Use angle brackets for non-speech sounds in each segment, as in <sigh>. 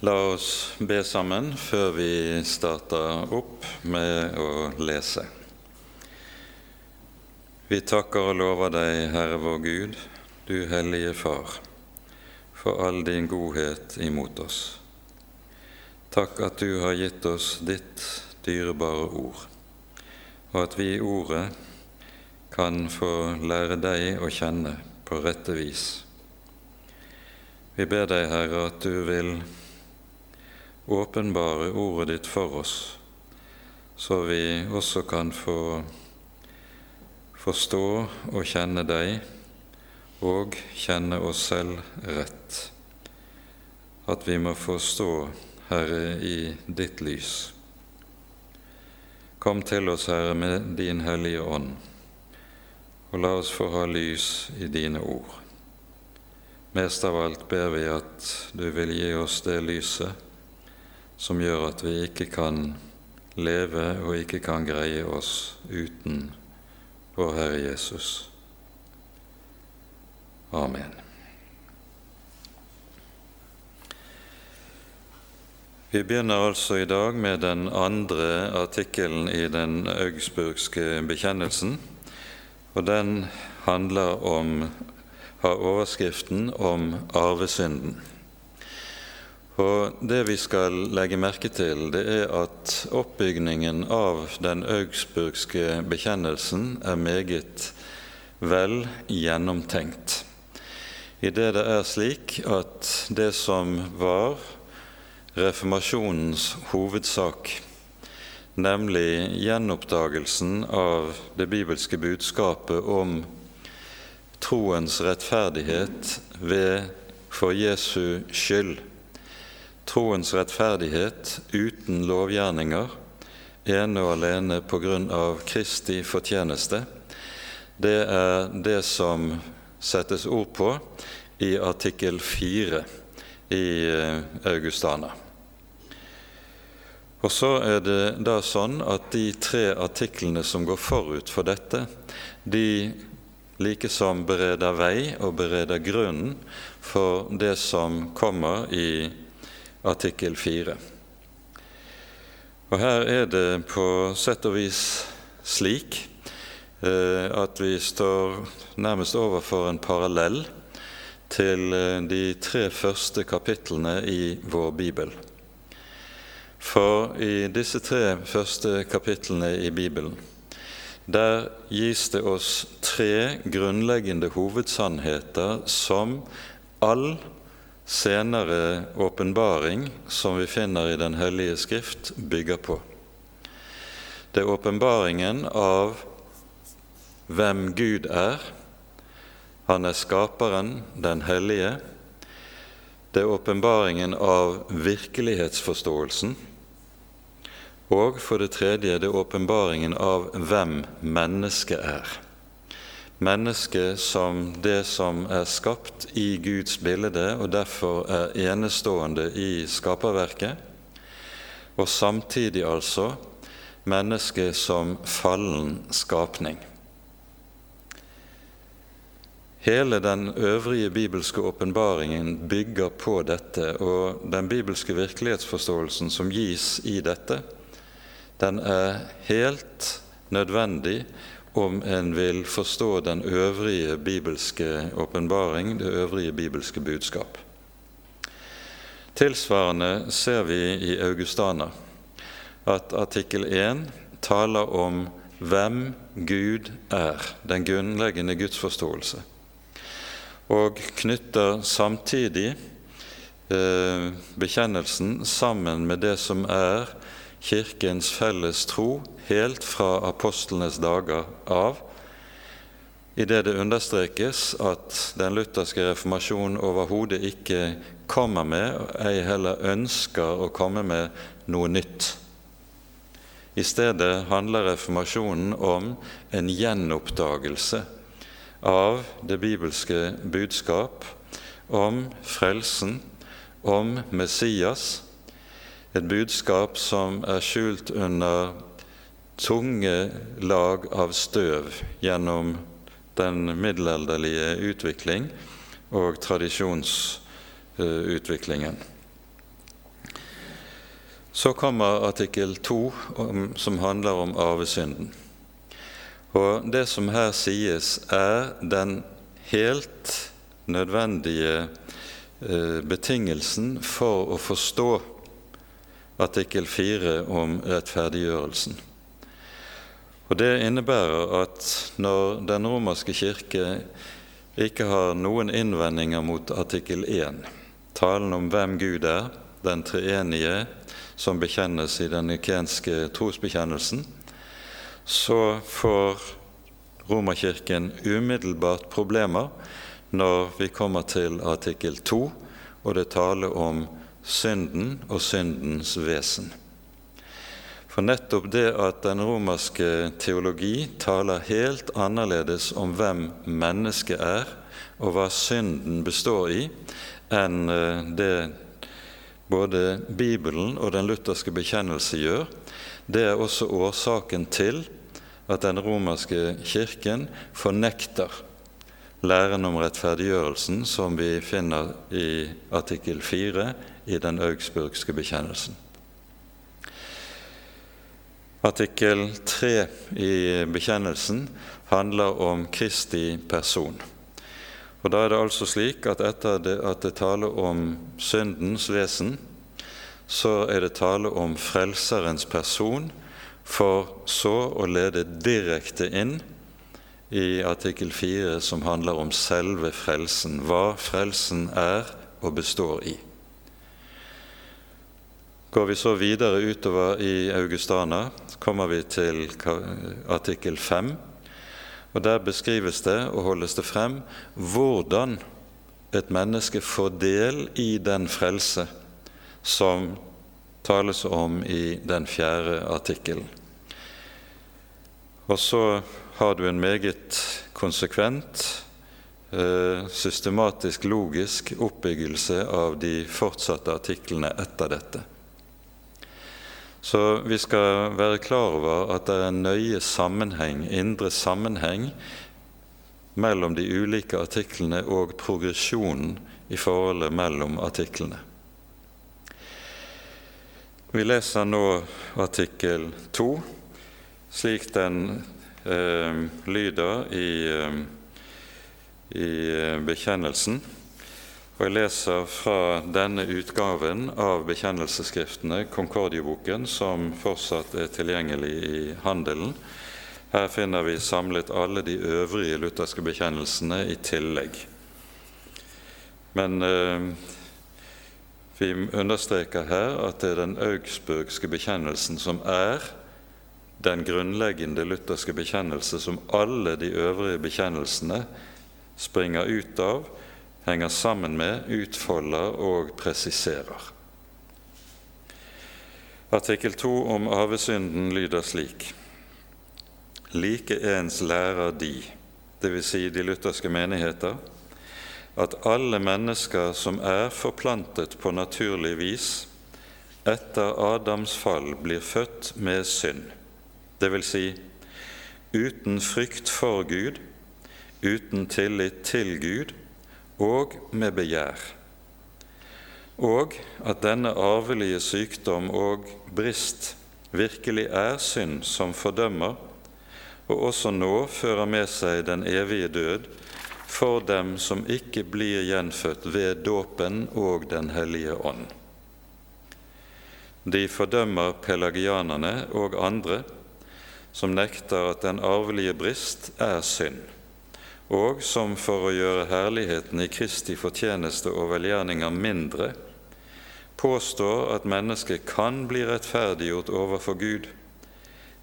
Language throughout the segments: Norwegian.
La oss be sammen før vi starter opp med å lese. Vi takker og lover deg, Herre vår Gud, du hellige Far, for all din godhet imot oss. Takk at du har gitt oss ditt dyrebare ord, og at vi i ordet kan få lære deg å kjenne på rette vis. Vi ber deg, Herre, at du vil åpenbare ordet ditt for oss, så vi også kan få forstå og kjenne deg og kjenne oss selv rett. At vi må forstå, Herre, i ditt lys. Kom til oss, Herre, med din Hellige Ånd, og la oss få ha lys i dine ord. Mest av alt ber vi at du vil gi oss det lyset som gjør at vi ikke kan leve og ikke kan greie oss uten vår Herre Jesus. Amen. Vi begynner altså i dag med den andre artikkelen i den augsburgske bekjennelsen. og Den handler om, har overskriften om arvesynden. Og Det vi skal legge merke til, det er at oppbygningen av den augsburgske bekjennelsen er meget vel gjennomtenkt. I det det er slik at det som var reformasjonens hovedsak, nemlig gjenoppdagelsen av det bibelske budskapet om troens rettferdighet ved for Jesu skyld, troens rettferdighet uten lovgjerninger, ene og alene på grunn av Kristi fortjeneste, det er det som settes ord på i artikkel 4 i eh, Augustana. Og så er det da sånn at de tre artiklene som går forut for dette, de likesom bereder vei og bereder grunnen for det som kommer i artikkel 4. Og Her er det på sett og vis slik eh, at vi står nærmest overfor en parallell til eh, de tre første kapitlene i vår bibel. For i disse tre første kapitlene i Bibelen der gis det oss tre grunnleggende hovedsannheter som all senere åpenbaring som vi finner i Den hellige skrift, bygger på. Det er åpenbaringen av hvem Gud er. Han er skaperen, den hellige. Det er åpenbaringen av virkelighetsforståelsen. Og for det tredje det er åpenbaringen av hvem mennesket er mennesket som det som er skapt i Guds bilde, og derfor er enestående i skaperverket, og samtidig altså mennesket som fallen skapning. Hele den øvrige bibelske åpenbaringen bygger på dette, og den bibelske virkelighetsforståelsen som gis i dette, den er helt nødvendig om en vil forstå den øvrige bibelske åpenbaring, det øvrige bibelske budskap. Tilsvarende ser vi i Augustana at artikkel 1 taler om hvem Gud er, den grunnleggende gudsforståelse, og knytter samtidig eh, bekjennelsen sammen med det som er Kirkens felles tro helt fra apostlenes dager av, idet det understrekes at den lutherske reformasjonen overhodet ikke kommer med, ei heller ønsker å komme med noe nytt. I stedet handler reformasjonen om en gjenoppdagelse av det bibelske budskap om frelsen, om Messias, et budskap som er skjult under tunge lag av støv gjennom den middelalderlige utvikling og tradisjonsutviklingen. Så kommer artikkel 2, som handler om arvesynden. Og Det som her sies, er den helt nødvendige eh, betingelsen for å forstå artikkel 4 om rettferdiggjørelsen. Og Det innebærer at når Den romerske kirke ikke har noen innvendinger mot artikkel 1, talen om hvem Gud er, den treenige som bekjennes i den nikenske trosbekjennelsen, så får Romerkirken umiddelbart problemer når vi kommer til artikkel 2, og det taler om synden og syndens vesen. For nettopp det at den romerske teologi taler helt annerledes om hvem mennesket er, og hva synden består i, enn eh, det både Bibelen og den lutherske bekjennelse gjør, det er også årsaken til at den romerske kirken fornekter læren om rettferdiggjørelsen som vi finner i artikkel 4 i den augsburgske bekjennelsen. Artikkel 3 i bekjennelsen handler om Kristi person. Og Da er det altså slik at etter at det taler om syndens vesen, så er det tale om Frelserens person, for så å lede direkte inn i artikkel 4, som handler om selve frelsen, hva frelsen er og består i. Går vi så videre utover i Augustana, kommer vi til artikkel 5. Og Der beskrives det og holdes det frem hvordan et menneske får del i den frelse som tales om i den fjerde artikkelen. Og så har du en meget konsekvent, eh, systematisk, logisk oppbyggelse av de fortsatte artiklene etter dette. Så vi skal være klar over at det er en nøye sammenheng, indre sammenheng mellom de ulike artiklene og progresjonen i forholdet mellom artiklene. Vi leser nå artikkel 2 slik den eh, lyder i, eh, i bekjennelsen. Og Jeg leser fra denne utgaven av bekjennelsesskriftene, Konkordieboken, som fortsatt er tilgjengelig i handelen. Her finner vi samlet alle de øvrige lutherske bekjennelsene i tillegg. Men eh, vi understreker her at det er den augsburgske bekjennelsen som er den grunnleggende lutherske bekjennelse som alle de øvrige bekjennelsene springer ut av, henger sammen med, utfolder og presiserer. Artikkel 2 om arvesynden lyder slik.: Like ens lærer de, dvs. Si de lutherske menigheter, at alle mennesker som er forplantet på naturlig vis, etter Adams fall blir født med synd dvs. Si, uten frykt for Gud, uten tillit til Gud og med begjær. Og at denne arvelige sykdom og brist virkelig er synd som fordømmer, og også nå fører med seg den evige død for dem som ikke blir gjenfødt ved dåpen og Den hellige ånd. De fordømmer pelagianerne og andre som nekter at den arvelige brist er synd, og som for å gjøre herligheten i Kristi fortjeneste og velgjerninger mindre, påstår at mennesket kan bli rettferdiggjort overfor Gud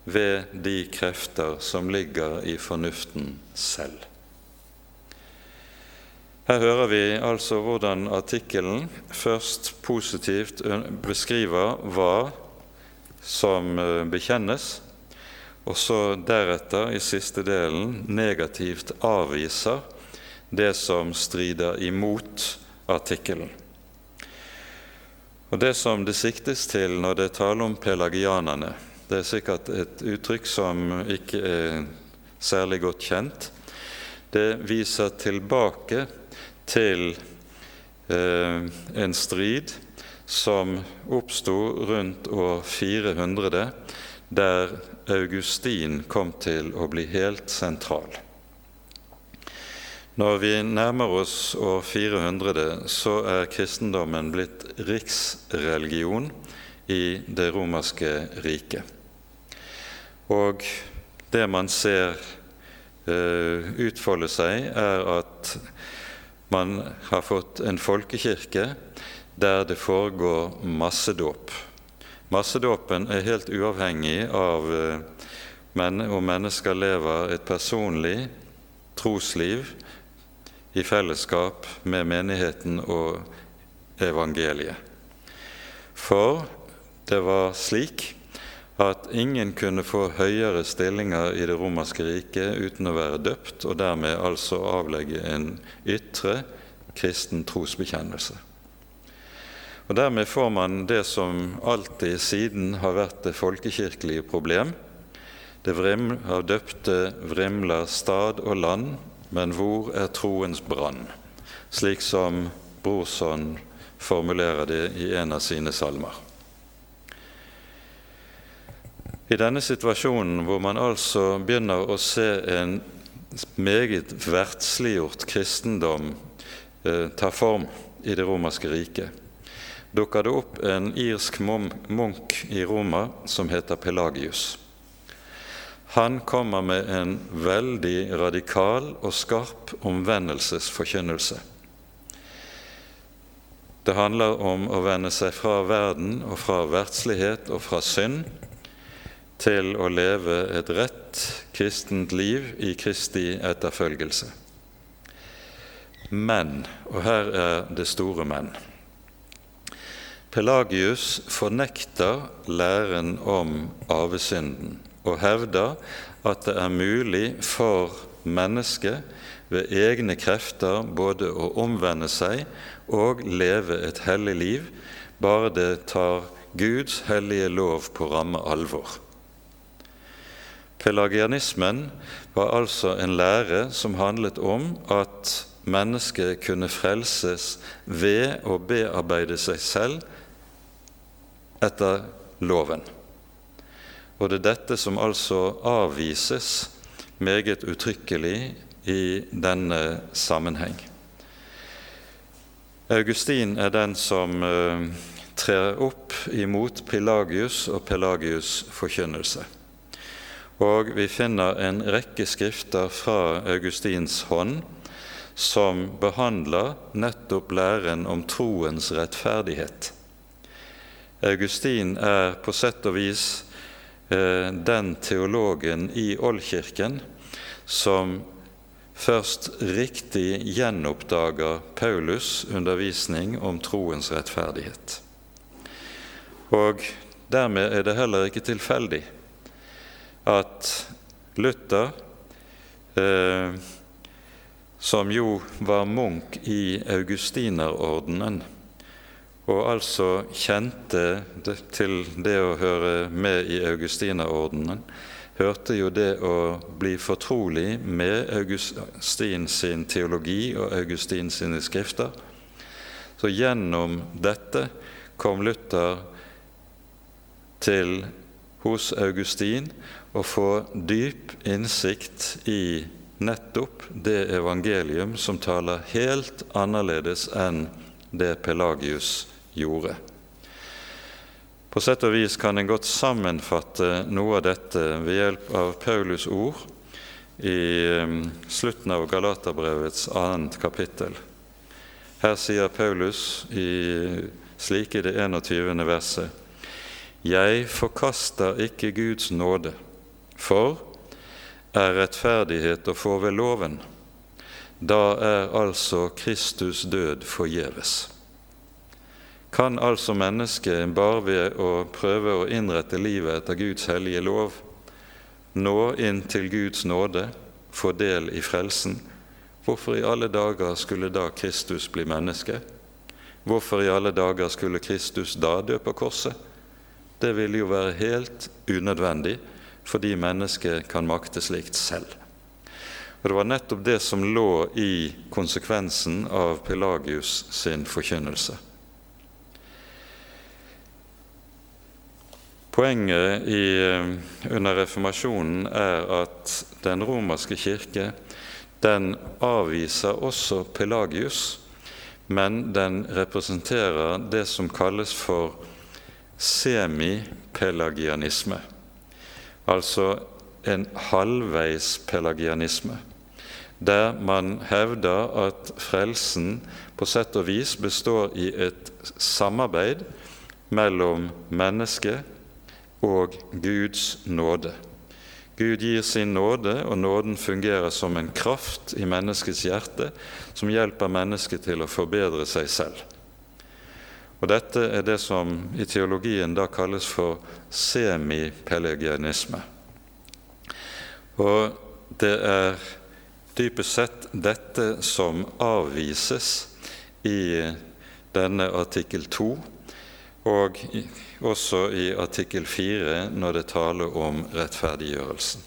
ved de krefter som ligger i fornuften selv. Her hører vi altså hvordan artikkelen først positivt beskriver hva som bekjennes, og så deretter, i siste delen, negativt avviser det som strider imot artikkelen. Og Det som det siktes til når det taler om pelagianerne, det er sikkert et uttrykk som ikke er særlig godt kjent. Det viser tilbake til eh, en strid som oppsto rundt år 400, der Augustin kom til å bli helt sentral. Når vi nærmer oss år 400, så er kristendommen blitt riksreligion i det romerske riket. Og det man ser uh, utfolde seg, er at man har fått en folkekirke der det foregår massedåp. Massedåpen er helt uavhengig av uh, om mennesker lever et personlig trosliv i fellesskap med menigheten og evangeliet. For det var slik at ingen kunne få høyere stillinger i det romerske riket uten å være døpt, og dermed altså avlegge en ytre kristen trosbekjennelse. Og Dermed får man det som alltid siden har vært det folkekirkelige problem. Det vrim, av døpte vrimler stad og land, men hvor er troens brann? Slik som Brorson formulerer det i en av sine salmer. I denne situasjonen hvor man altså begynner å se en meget verdsliggjort kristendom eh, ta form i det romerske riket, dukker det opp en irsk munk i Roma som heter Pelagius. Han kommer med en veldig radikal og skarp omvendelsesforkynnelse. Det handler om å vende seg fra verden og fra verdslighet og fra synd til å leve et rett kristent liv i Kristi etterfølgelse. Men, og her er det store men, Pelagius fornekter læren om arvesynden og hevder at det er mulig for mennesket ved egne krefter både å omvende seg og leve et hellig liv, bare det tar Guds hellige lov på ramme alvor. Pelagianismen var altså en lære som handlet om at mennesket kunne frelses ved å bearbeide seg selv etter loven. Og det er dette som altså avvises meget uttrykkelig i denne sammenheng. Augustin er den som uh, trer opp imot Pelagius og Pelagius' forkynnelse. Og vi finner en rekke skrifter fra Augustins hånd som behandler nettopp læren om troens rettferdighet. Augustin er på sett og vis Eh, den teologen i Oldkirken som først riktig gjenoppdager Paulus' undervisning om troens rettferdighet. Og dermed er det heller ikke tilfeldig at Luther, eh, som jo var munk i augustinerordenen, og altså kjente til det å høre med i augustinerordenen, hørte jo det å bli fortrolig med Augustin sin teologi og Augustin sine skrifter. Så gjennom dette kom Luther til hos Augustin å få dyp innsikt i nettopp det evangelium som taler helt annerledes enn det Pelagius gjorde. På sett og vis kan en godt sammenfatte noe av dette ved hjelp av Paulus' ord i um, slutten av Galaterbrevets annet kapittel. Her sier Paulus i, slik i det 21. verset.: Jeg forkaster ikke Guds nåde, for er rettferdighet å få ved loven. Da er altså Kristus død forgjeves kan altså mennesket bare ved å prøve å innrette livet etter Guds hellige lov nå inn til Guds nåde, få del i frelsen. Hvorfor i alle dager skulle da Kristus bli menneske? Hvorfor i alle dager skulle Kristus da dø på korset? Det ville jo være helt unødvendig, fordi mennesket kan makte slikt selv. Og Det var nettopp det som lå i konsekvensen av Pelagius sin forkynnelse. Poenget i, under reformasjonen er at den romerske kirke den avviser også Pelagius, men den representerer det som kalles for semipelagianisme, altså en halvveis pelagianisme, der man hevder at frelsen på sett og vis består i et samarbeid mellom mennesket og Guds nåde. Gud gir sin nåde, og nåden fungerer som en kraft i menneskets hjerte som hjelper mennesket til å forbedre seg selv. Og Dette er det som i teologien da kalles for semipelegianisme. Og det er dypest sett dette som avvises i denne artikkel 2, og også i artikkel 4 når det taler om rettferdiggjørelsen.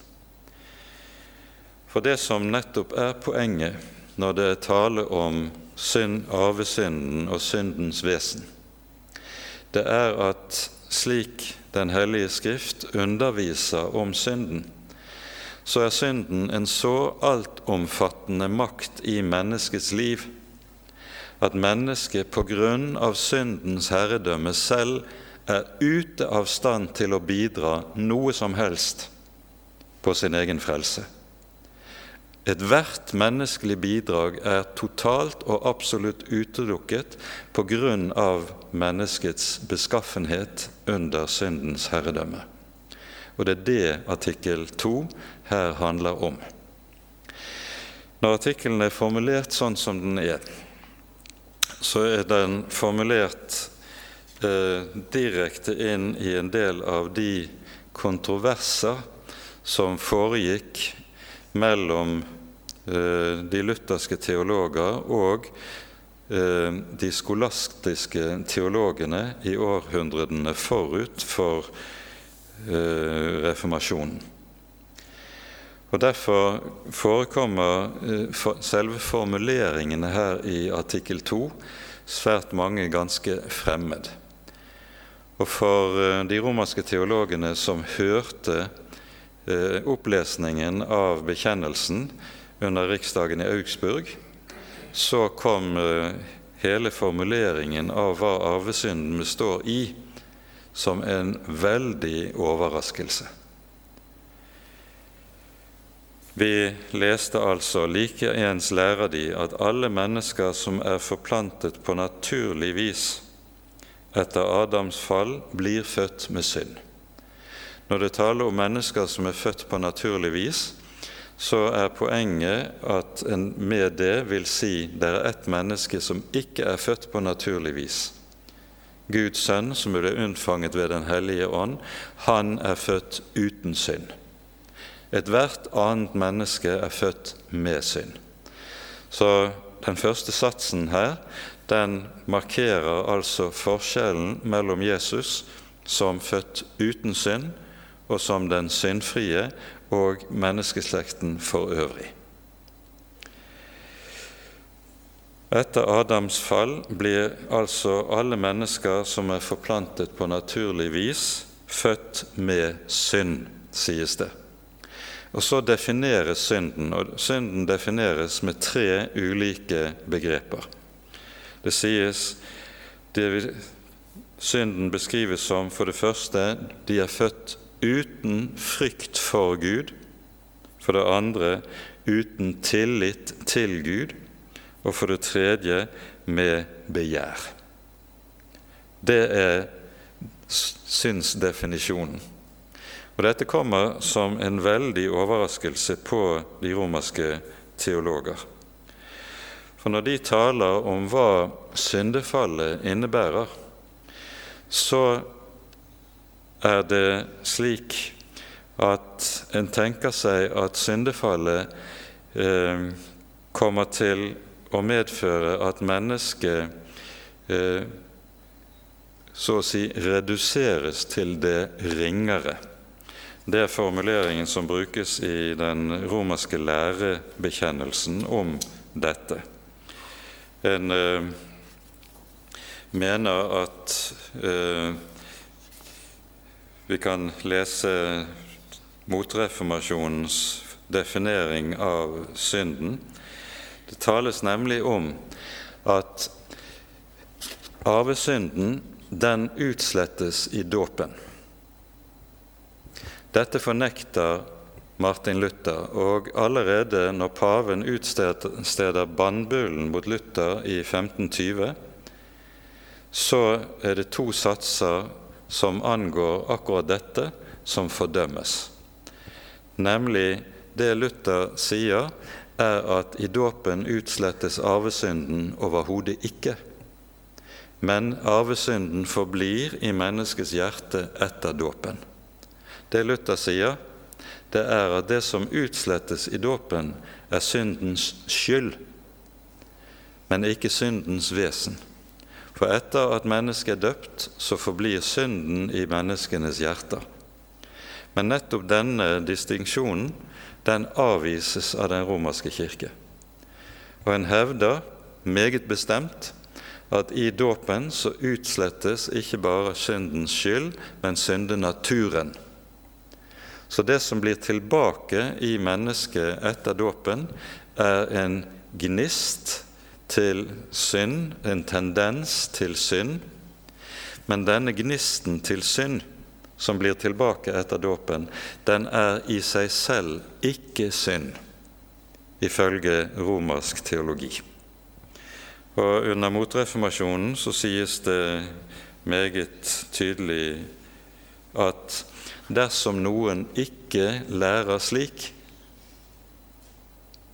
For det som nettopp er poenget når det er tale om synd, arvesynden og syndens vesen, det er at slik Den hellige skrift underviser om synden, så er synden en så altomfattende makt i menneskets liv at mennesket på grunn av syndens herredømme selv er ute av stand til å bidra noe som helst på sin egen frelse. Ethvert menneskelig bidrag er totalt og absolutt utelukket på grunn av menneskets beskaffenhet under syndens herredømme. Og det er det artikkel 2 her handler om. Når artikkelen er formulert sånn som den er, så er den formulert eh, direkte inn i en del av de kontroverser som foregikk mellom eh, de lutherske teologer og eh, de skolastiske teologene i århundrene forut for eh, reformasjonen. Og Derfor forekommer eh, selve formuleringene her i artikkel 2 svært mange ganske fremmed. Og For eh, de romerske teologene som hørte eh, opplesningen av bekjennelsen under riksdagen i Augsburg, så kom hele formuleringen av hva arvesynden består i, som en veldig overraskelse. Vi leste altså like ens lærer de at alle mennesker som er forplantet på naturlig vis etter Adams fall, blir født med synd. Når det taler om mennesker som er født på naturlig vis, så er poenget at en med det vil si det er ett menneske som ikke er født på naturlig vis. Guds sønn, som ble unnfanget ved Den hellige ånd, han er født uten synd. Ethvert annet menneske er født med synd. Så den første satsen her den markerer altså forskjellen mellom Jesus som født uten synd, og som den syndfrie, og menneskeslekten for øvrig. Etter Adams fall blir altså alle mennesker som er forplantet på naturlig vis, født med synd, sies det. Og så defineres synden, og synden defineres med tre ulike begreper. Det sies det Synden beskrives som for det første de er født uten frykt for Gud, for det andre uten tillit til Gud, og for det tredje med begjær. Det er synsdefinisjonen. Og Dette kommer som en veldig overraskelse på de romerske teologer. For når de taler om hva syndefallet innebærer, så er det slik at en tenker seg at syndefallet eh, kommer til å medføre at mennesket eh, så å si reduseres til det ringere. Det er formuleringen som brukes i den romerske lærebekjennelsen om dette. En eh, mener at eh, Vi kan lese motreformasjonens definering av synden. Det tales nemlig om at arvesynden den utslettes i dåpen. Dette fornekter Martin Luther, og allerede når paven utsteder bannbullen mot Luther i 1520, så er det to satser som angår akkurat dette, som fordømmes. Nemlig det Luther sier, er at i dåpen utslettes arvesynden overhodet ikke. Men arvesynden forblir i menneskets hjerte etter dåpen. Det Luther sier, det er at det som utslettes i dåpen, er syndens skyld, men ikke syndens vesen. For etter at mennesket er døpt, så forblir synden i menneskenes hjerter. Men nettopp denne distinksjonen den avvises av den romerske kirke. Og en hevder meget bestemt at i dåpen så utslettes ikke bare syndens skyld, men syndenaturen. Så det som blir tilbake i mennesket etter dåpen, er en gnist til synd, en tendens til synd. Men denne gnisten til synd som blir tilbake etter dåpen, den er i seg selv ikke synd, ifølge romersk teologi. Og Under motreformasjonen så sies det meget tydelig at dersom noen ikke lærer slik,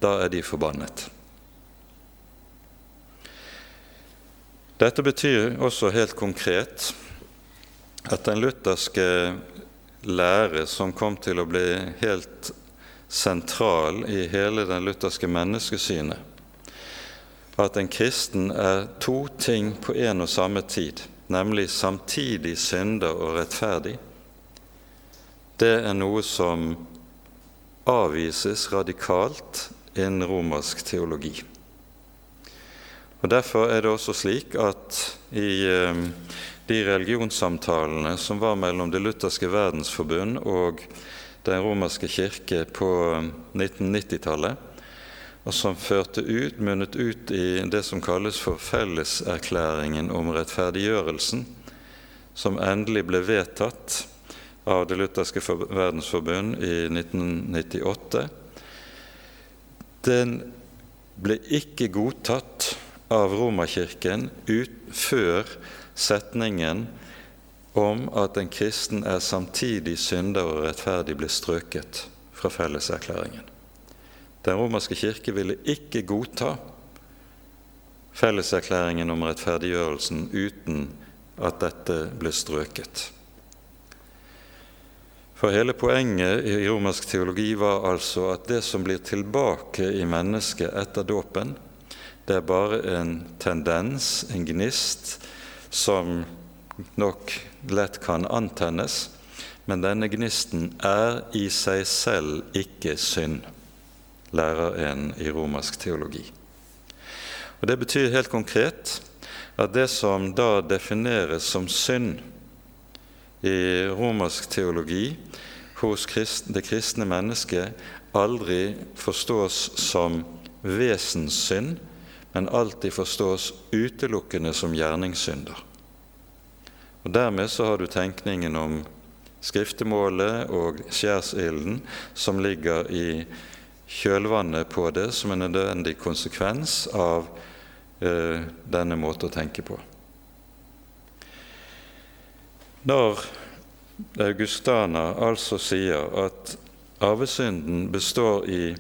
da er de forbannet. Dette betyr også helt konkret at den lutherske lære som kom til å bli helt sentral i hele den lutherske menneskesynet, at en kristen er to ting på en og samme tid, nemlig samtidig synder og rettferdig, det er noe som avvises radikalt innen romersk teologi. Og Derfor er det også slik at i eh, de religionssamtalene som var mellom Det lutherske verdensforbund og Den romerske kirke på 1990-tallet, og som førte ut, munnet ut i det som kalles for Felleserklæringen om rettferdiggjørelsen, som endelig ble vedtatt av Det lutherske verdensforbund i 1998. Den ble ikke godtatt av Romerkirken før setningen om at en kristen er samtidig synder og rettferdig ble strøket fra felleserklæringen. Den romerske kirke ville ikke godta felleserklæringen om rettferdiggjørelsen uten at dette ble strøket. For hele poenget i romersk teologi var altså at det som blir tilbake i mennesket etter dåpen, det er bare en tendens, en gnist, som nok lett kan antennes, men denne gnisten er i seg selv ikke synd, lærer en i romersk teologi. Og Det betyr helt konkret at det som da defineres som synd i romersk teologi hos det kristne mennesket, aldri forstås som vesenssynd, men alltid forstås utelukkende som gjerningssynder. Og Dermed så har du tenkningen om skriftemålet og skjærsilden som ligger i kjølvannet på det, som en nødvendig konsekvens av eh, denne måten å tenke på. Når Augustana altså sier at arvesynden består i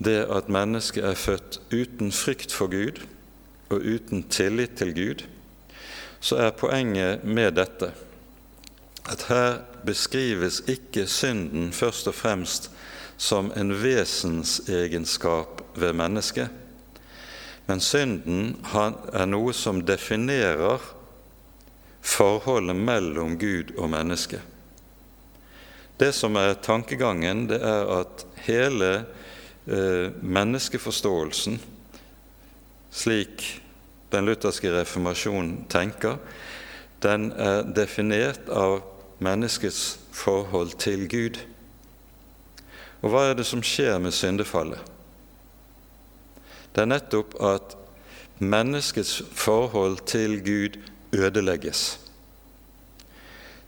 det at mennesket er født uten frykt for Gud og uten tillit til Gud, så er poenget med dette at her beskrives ikke synden først og fremst som en vesensegenskap ved mennesket, men synden er noe som definerer forholdet mellom Gud og menneske. Det som er tankegangen, det er at hele eh, menneskeforståelsen, slik den lutherske reformasjonen tenker, den er definert av menneskets forhold til Gud. Og hva er det som skjer med syndefallet? Det er nettopp at menneskets forhold til Gud ødelegges.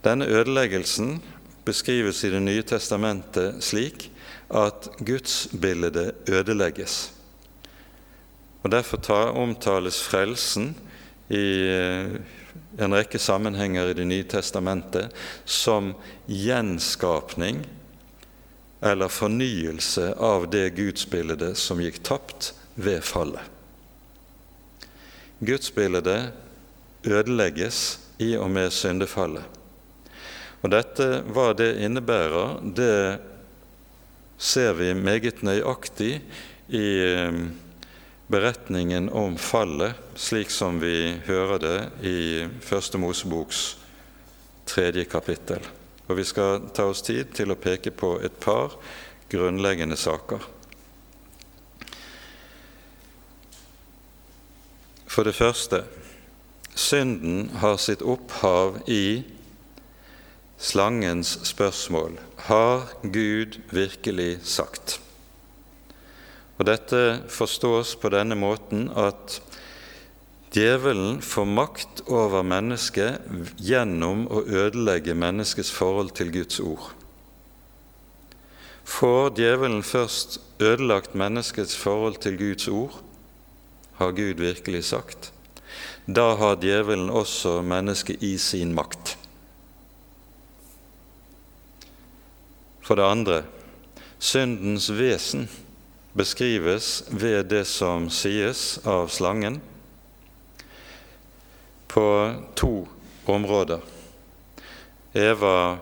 Denne ødeleggelsen beskrives i Det nye testamentet slik at gudsbildet ødelegges. Og Derfor omtales frelsen i eh, en rekke sammenhenger i Det nye testamentet som gjenskapning eller fornyelse av det gudsbildet som gikk tapt ved fallet. Gudsbildet ødelegges i og med syndefallet. Og dette, hva det innebærer, det ser vi meget nøyaktig i eh, beretningen om fallet, slik som vi hører det i Første Moseboks tredje kapittel. Og Vi skal ta oss tid til å peke på et par grunnleggende saker. For det første synden har sitt opphav i slangens spørsmål Har Gud virkelig sagt? Og Dette forstås på denne måten at djevelen får makt over mennesket gjennom å ødelegge menneskets forhold til Guds ord. Får djevelen først ødelagt menneskets forhold til Guds ord, har Gud virkelig sagt. Da har djevelen også mennesket i sin makt. For det andre syndens vesen beskrives ved det som sies av slangen, på to områder. Eva,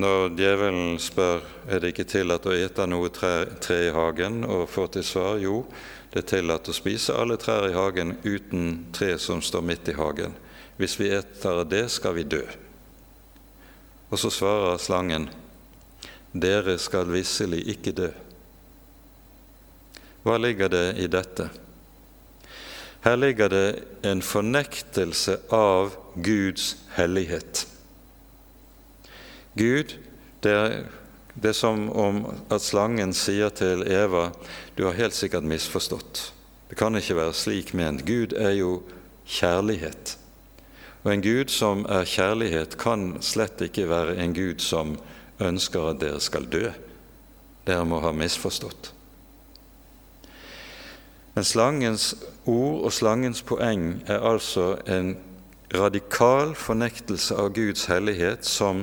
når djevelen spør er det ikke tillatt å ete noe tre, tre i hagen, og får til svar jo, det tillatt å spise alle trær i hagen uten tre som står midt i hagen. Hvis vi eter det, skal vi dø. Og så svarer slangen, dere skal visselig ikke dø. Hva ligger det i dette? Her ligger det en fornektelse av Guds hellighet. Gud, det er det er som om at slangen sier til Eva du har helt sikkert misforstått. Det kan ikke være slik ment. Gud er jo kjærlighet. Og en Gud som er kjærlighet, kan slett ikke være en Gud som ønsker at dere skal dø. Dere må ha misforstått. Men slangens ord og slangens poeng er altså en radikal fornektelse av Guds hellighet som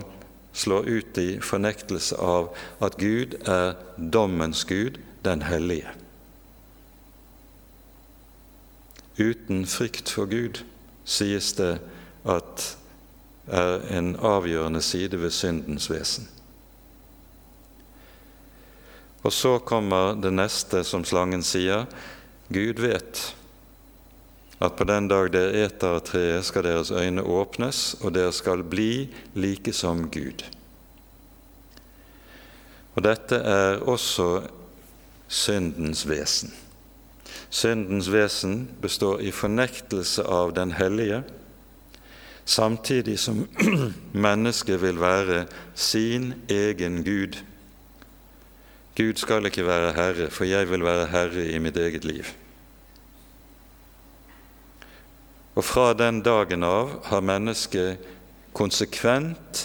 slår ut i fornektelse av at Gud er dommens Gud, den hellige. Uten frykt for Gud, sies det at er en avgjørende side ved syndens vesen. Og så kommer det neste som slangen sier. Gud vet at på den dag dere eter av treet, skal deres øyne åpnes, og dere skal bli like som Gud. Og dette er også syndens vesen. Syndens vesen består i fornektelse av den hellige, samtidig som <clears throat> mennesket vil være sin egen Gud. Gud skal ikke være herre, for jeg vil være herre i mitt eget liv. Og fra den dagen av har mennesket konsekvent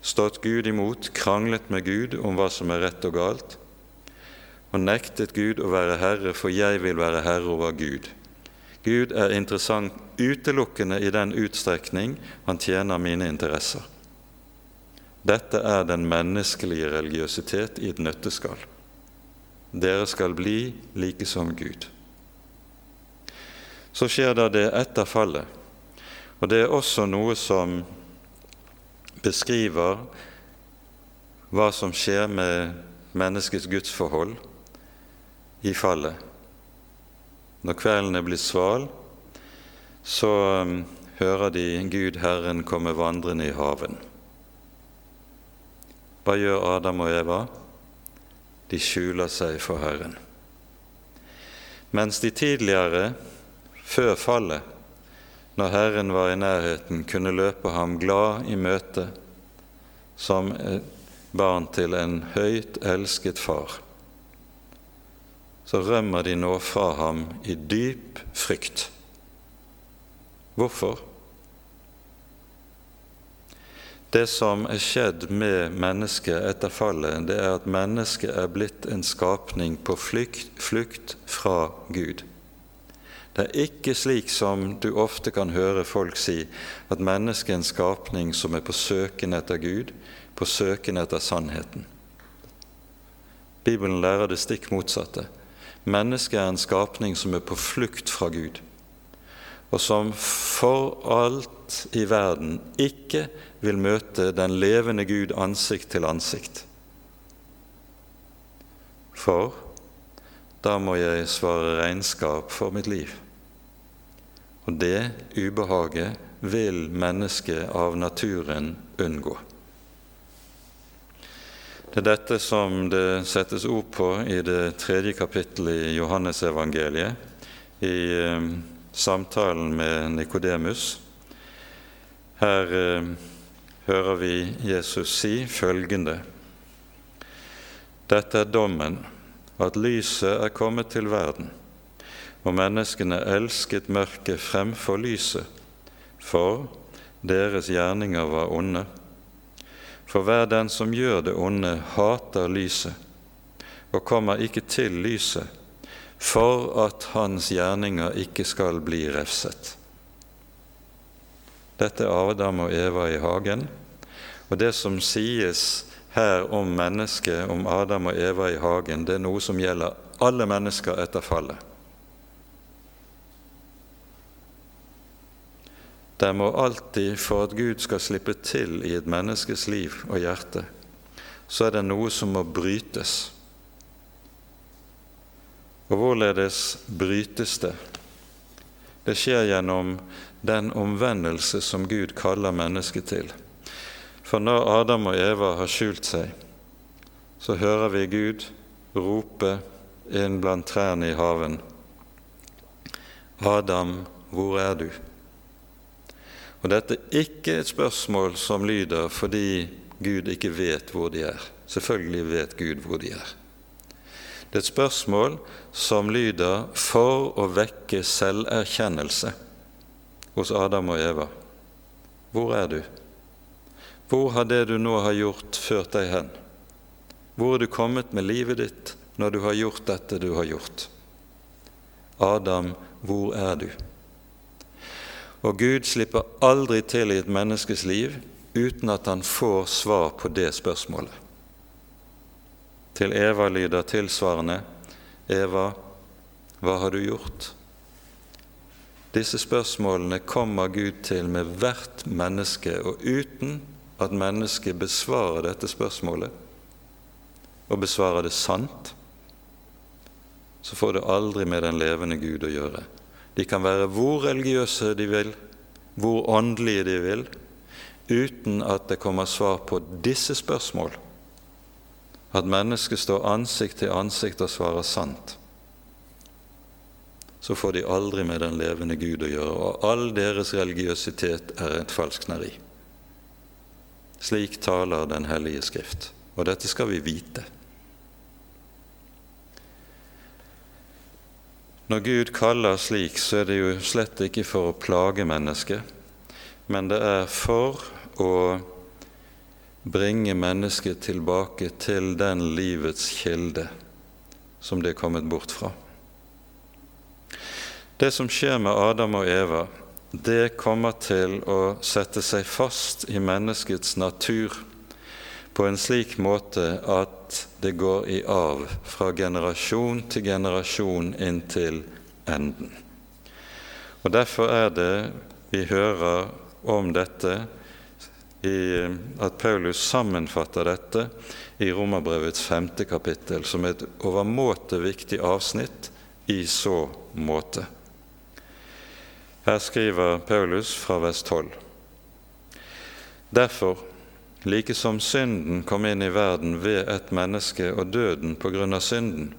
stått Gud imot, kranglet med Gud om hva som er rett og galt, og nektet Gud å være herre, for jeg vil være herre over Gud. Gud er interessant utelukkende i den utstrekning han tjener mine interesser. Dette er den menneskelige religiøsitet i et nøtteskall. Dere skal bli like som Gud. Så skjer da det etter fallet. Og det er også noe som beskriver hva som skjer med menneskets gudsforhold i fallet. Når kvelden er blitt sval, så um, hører de Gud Herren komme vandrende i haven. Hva gjør Adam og Eva? De skjuler seg for Herren. Mens de tidligere før fallet, når Herren var i nærheten, kunne løpe ham glad i møte som barn til en høyt elsket far, så rømmer de nå fra ham i dyp frykt. Hvorfor? Det som er skjedd med mennesket etter fallet, det er at mennesket er blitt en skapning på flukt, flukt fra Gud. Det er ikke slik som du ofte kan høre folk si, at mennesket er en skapning som er på søken etter Gud, på søken etter sannheten. Bibelen lærer det stikk motsatte. Mennesket er en skapning som er på flukt fra Gud og som for alt i verden ikke vil møte den levende Gud ansikt til ansikt. For da må jeg svare regnskap for mitt liv. Og det ubehaget vil mennesket av naturen unngå. Det er dette som det settes ord på i det tredje kapittelet i Johannesevangeliet, i eh, samtalen med Nikodemus. Her eh, hører vi Jesus si følgende.: Dette er dommen, at lyset er kommet til verden, og menneskene elsket mørket fremfor lyset, for deres gjerninger var onde. For hver den som gjør det onde, hater lyset og kommer ikke til lyset, for at hans gjerninger ikke skal bli refset. Dette er Adam og Eva i hagen, og det som sies her om mennesket, om Adam og Eva i hagen, det er noe som gjelder alle mennesker etter fallet. Det må alltid, for at Gud skal slippe til i et menneskes liv og hjerte, så er det noe som må brytes. Og hvorledes brytes det? Det skjer gjennom den omvendelse som Gud kaller mennesket til. For når Adam og Eva har skjult seg, så hører vi Gud rope inn blant trærne i haven. Adam, hvor er du? Og dette er ikke et spørsmål som lyder fordi Gud ikke vet hvor de er. Selvfølgelig vet Gud hvor de er. Det er et spørsmål som lyder for å vekke selverkjennelse hos Adam og Eva. Hvor er du? Hvor har det du nå har gjort, ført deg hen? Hvor er du kommet med livet ditt når du har gjort dette du har gjort? Adam, hvor er du? Og Gud slipper aldri til i et menneskes liv uten at han får svar på det spørsmålet. Til Eva lyder tilsvarende Eva, hva har du gjort? Disse spørsmålene kommer Gud til med hvert menneske, og uten at mennesket besvarer dette spørsmålet, og besvarer det sant, så får det aldri med den levende Gud å gjøre. De kan være hvor religiøse de vil, hvor åndelige de vil, uten at det kommer svar på disse spørsmål at mennesket står ansikt til ansikt og svarer sant, så får de aldri med den levende Gud å gjøre, og all deres religiøsitet er et falskneri. Slik taler Den hellige Skrift, og dette skal vi vite. Når Gud kaller slik, så er det jo slett ikke for å plage mennesket, men det er for å bringe mennesket tilbake til den livets kilde som det er kommet bort fra. Det som skjer med Adam og Eva, det kommer til å sette seg fast i menneskets natur på en slik måte at det går i arv fra generasjon til generasjon inntil enden. Og Derfor er det vi hører om dette i at Paulus sammenfatter dette i Romerbrevets femte kapittel som et overmåte viktig avsnitt i så måte. Her skriver Paulus fra vers 12. Derfor, like som synden kom inn i verden ved et menneske og døden på grunn av synden,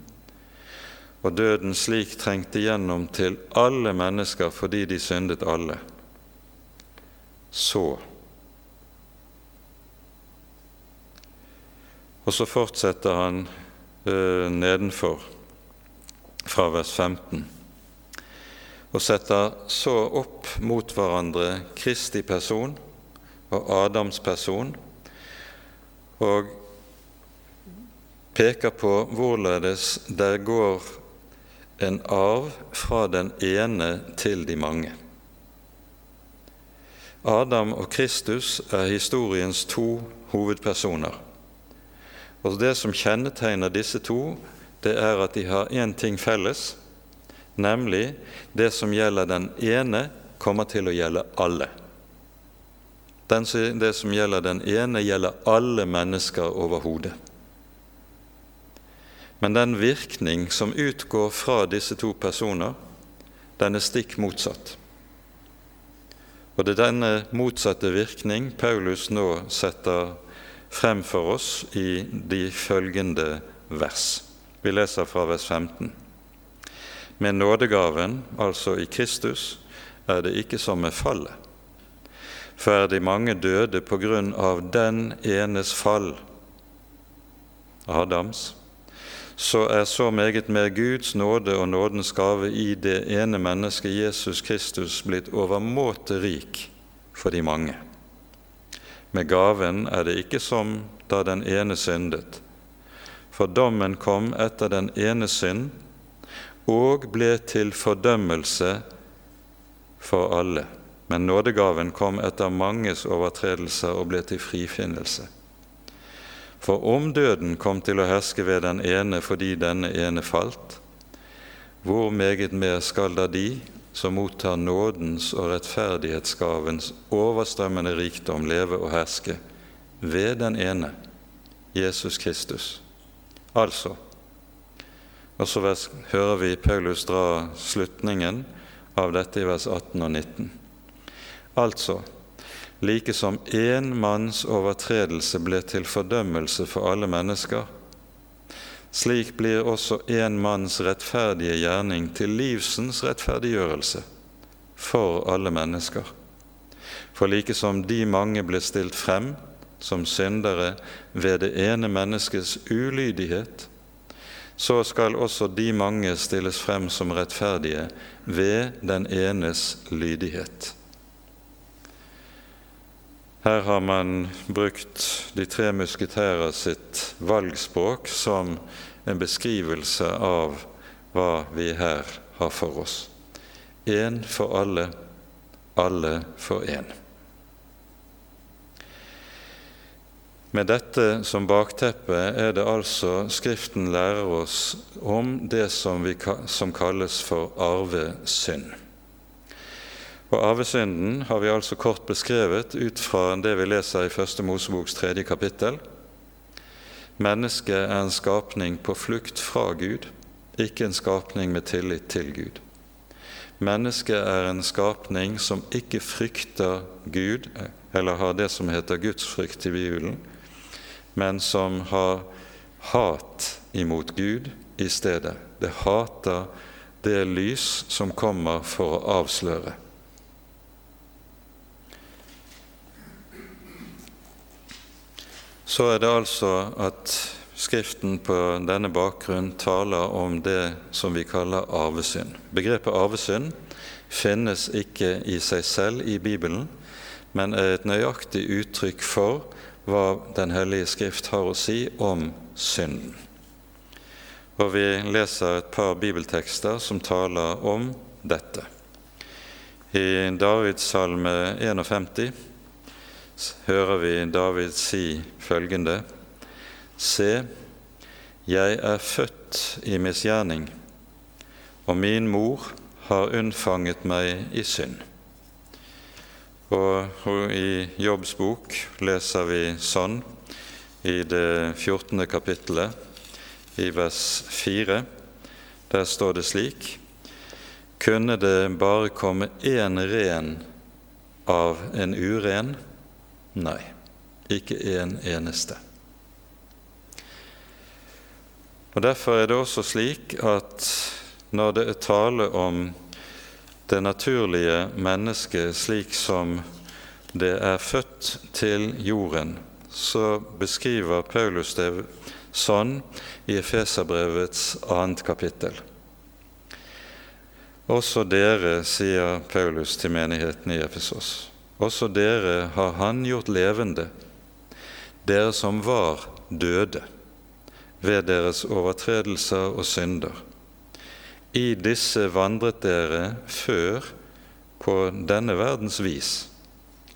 og døden slik trengte gjennom til alle mennesker fordi de syndet alle, så. Og så fortsetter han øh, nedenfor, fra vers 15, og setter så opp mot hverandre Kristi person og Adams person, og peker på hvorledes det går en arv fra den ene til de mange. Adam og Kristus er historiens to hovedpersoner. Og Det som kjennetegner disse to, det er at de har én ting felles, nemlig det som gjelder den ene, kommer til å gjelde alle. Den, det som gjelder den ene, gjelder alle mennesker overhodet. Men den virkning som utgår fra disse to personer, den er stikk motsatt. Og det er denne motsatte virkning Paulus nå setter frem for oss i de følgende vers. Vi leser fra vers 15. Med nådegaven, altså i Kristus, er det ikke som med fallet. For de mange døde på grunn av den enes fall, Adams, så er så meget mer Guds nåde og nådens gave i det ene mennesket Jesus Kristus blitt overmåte rik for de mange. Med gaven er det ikke som da den ene syndet. For dommen kom etter den ene synd og ble til fordømmelse for alle. Men nådegaven kom etter manges overtredelser og ble til frifinnelse. For om døden kom til å herske ved den ene fordi denne ene falt, hvor meget mer skal da de som mottar nådens og rettferdighetsgavens overstrømmende rikdom, leve og herske ved den ene, Jesus Kristus. Altså Og så hører vi Paulus dra slutningen av dette i vers 18 og 19. Altså like som én manns overtredelse ble til fordømmelse for alle mennesker, slik blir også en manns rettferdige gjerning til livsens rettferdiggjørelse for alle mennesker. For like som de mange ble stilt frem som syndere ved det ene menneskets ulydighet, så skal også de mange stilles frem som rettferdige ved den enes lydighet. Her har man brukt de tre musketærer sitt valgspråk som en beskrivelse av hva vi her har for oss. Én for alle, alle for én. Med dette som bakteppe er det altså Skriften lærer oss om det som, vi, som kalles for arvesynd. Og Arvesynden har vi altså kort beskrevet ut fra det vi leser i Første Moseboks tredje kapittel. Mennesket er en skapning på flukt fra Gud, ikke en skapning med tillit til Gud. Mennesket er en skapning som ikke frykter Gud, eller har det som heter gudsfrykt i Bibelen, men som har hat imot Gud i stedet. Det hater det lys som kommer for å avsløre. Så er det altså at Skriften på denne bakgrunn taler om det som vi kaller arvesynd. Begrepet arvesynd finnes ikke i seg selv i Bibelen, men er et nøyaktig uttrykk for hva Den hellige Skrift har å si om synden. Og Vi leser et par bibeltekster som taler om dette. I Davids salme 51 hører vi David si følgende.: Se, jeg er født i misgjerning, og min mor har unnfanget meg i synd. Og i Jobbs bok leser vi sånn i det 14. kapittelet, i vers 4. Der står det slik Kunne det bare komme én ren av en uren, Nei, ikke en eneste. Og Derfor er det også slik at når det er tale om det naturlige mennesket slik som det er født til jorden, så beskriver Paulus det sånn i Efeserbrevets annet kapittel. Også dere, sier Paulus til menigheten i Efesos, også dere har Han gjort levende, dere som var døde ved deres overtredelser og synder. I disse vandret dere før på denne verdens vis,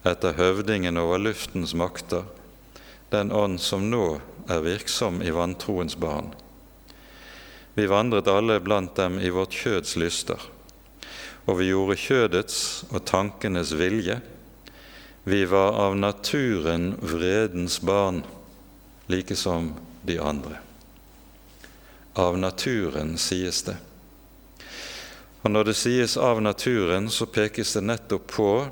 etter høvdingen over luftens makter, den ånd som nå er virksom i vantroens barn. Vi vandret alle blant dem i vårt kjøds lyster, og vi gjorde kjødets og tankenes vilje. Vi var av naturen vredens barn, like som de andre. Av naturen, sies det. Og Når det sies 'av naturen', så pekes det nettopp på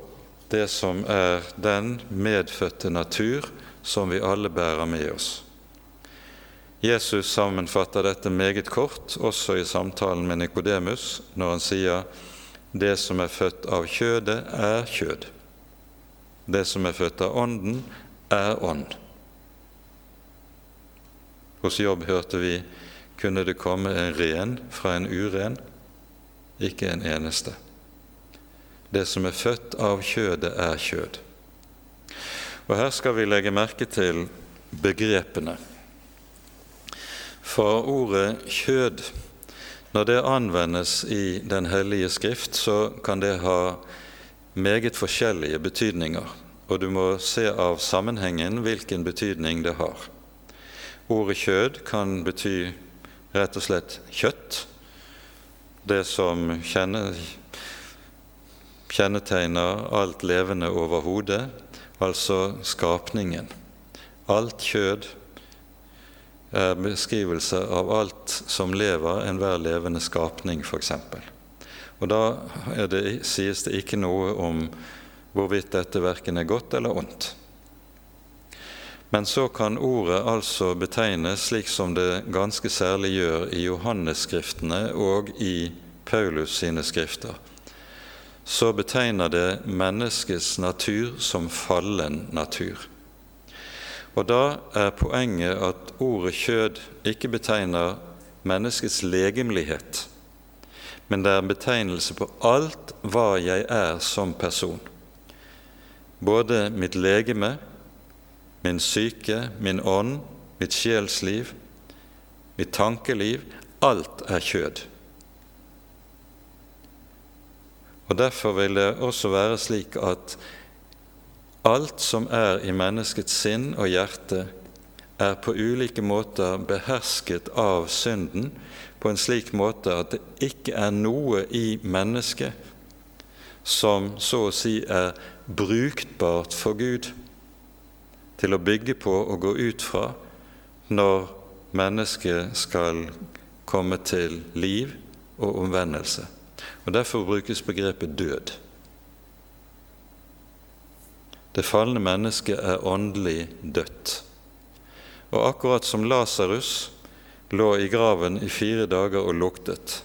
det som er den medfødte natur som vi alle bærer med oss. Jesus sammenfatter dette meget kort, også i samtalen med Nikodemus, når han sier 'det som er født av kjødet, er kjød'. Det som er født av Ånden, er ånd. Hos Jobb hørte vi kunne det komme en ren fra en uren? Ikke en eneste. Det som er født av kjødet, er kjød. Og Her skal vi legge merke til begrepene. For ordet 'kjød', når det anvendes i Den hellige skrift, så kan det ha meget forskjellige betydninger, og du må se av sammenhengen hvilken betydning det har. Ordet 'kjød' kan bety rett og slett kjøtt, det som kjennetegner alt levende overhodet, altså skapningen. Alt kjød er beskrivelse av alt som lever, enhver levende skapning, f.eks. Og da det, sies det ikke noe om hvorvidt dette verken er godt eller ondt. Men så kan ordet altså betegnes slik som det ganske særlig gjør i Johannesskriftene og i Paulus sine skrifter. Så betegner det menneskets natur som fallen natur. Og da er poenget at ordet kjød ikke betegner menneskets legemlighet, men det er en betegnelse på alt hva jeg er som person. Både mitt legeme, min syke, min ånd, mitt sjelsliv, mitt tankeliv alt er kjød. Og Derfor vil det også være slik at alt som er i menneskets sinn og hjerte, er på ulike måter behersket av synden på en slik måte at det ikke er noe i mennesket som så å si er brukbart for Gud til å bygge på og gå ut fra når mennesket skal komme til liv og omvendelse. Og Derfor brukes begrepet død. Det falne mennesket er åndelig dødt. Og akkurat som Lasarus lå i graven i fire dager og luktet,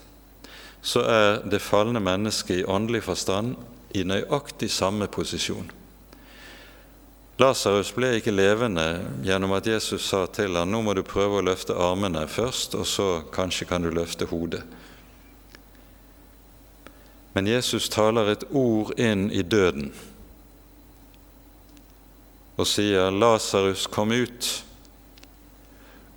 så er det falne mennesket i åndelig forstand i nøyaktig samme posisjon. Lasarus ble ikke levende gjennom at Jesus sa til ham nå må du prøve å løfte armene først, og så kanskje kan du løfte hodet. Men Jesus taler et ord inn i døden og sier 'Lasarus, kom ut'.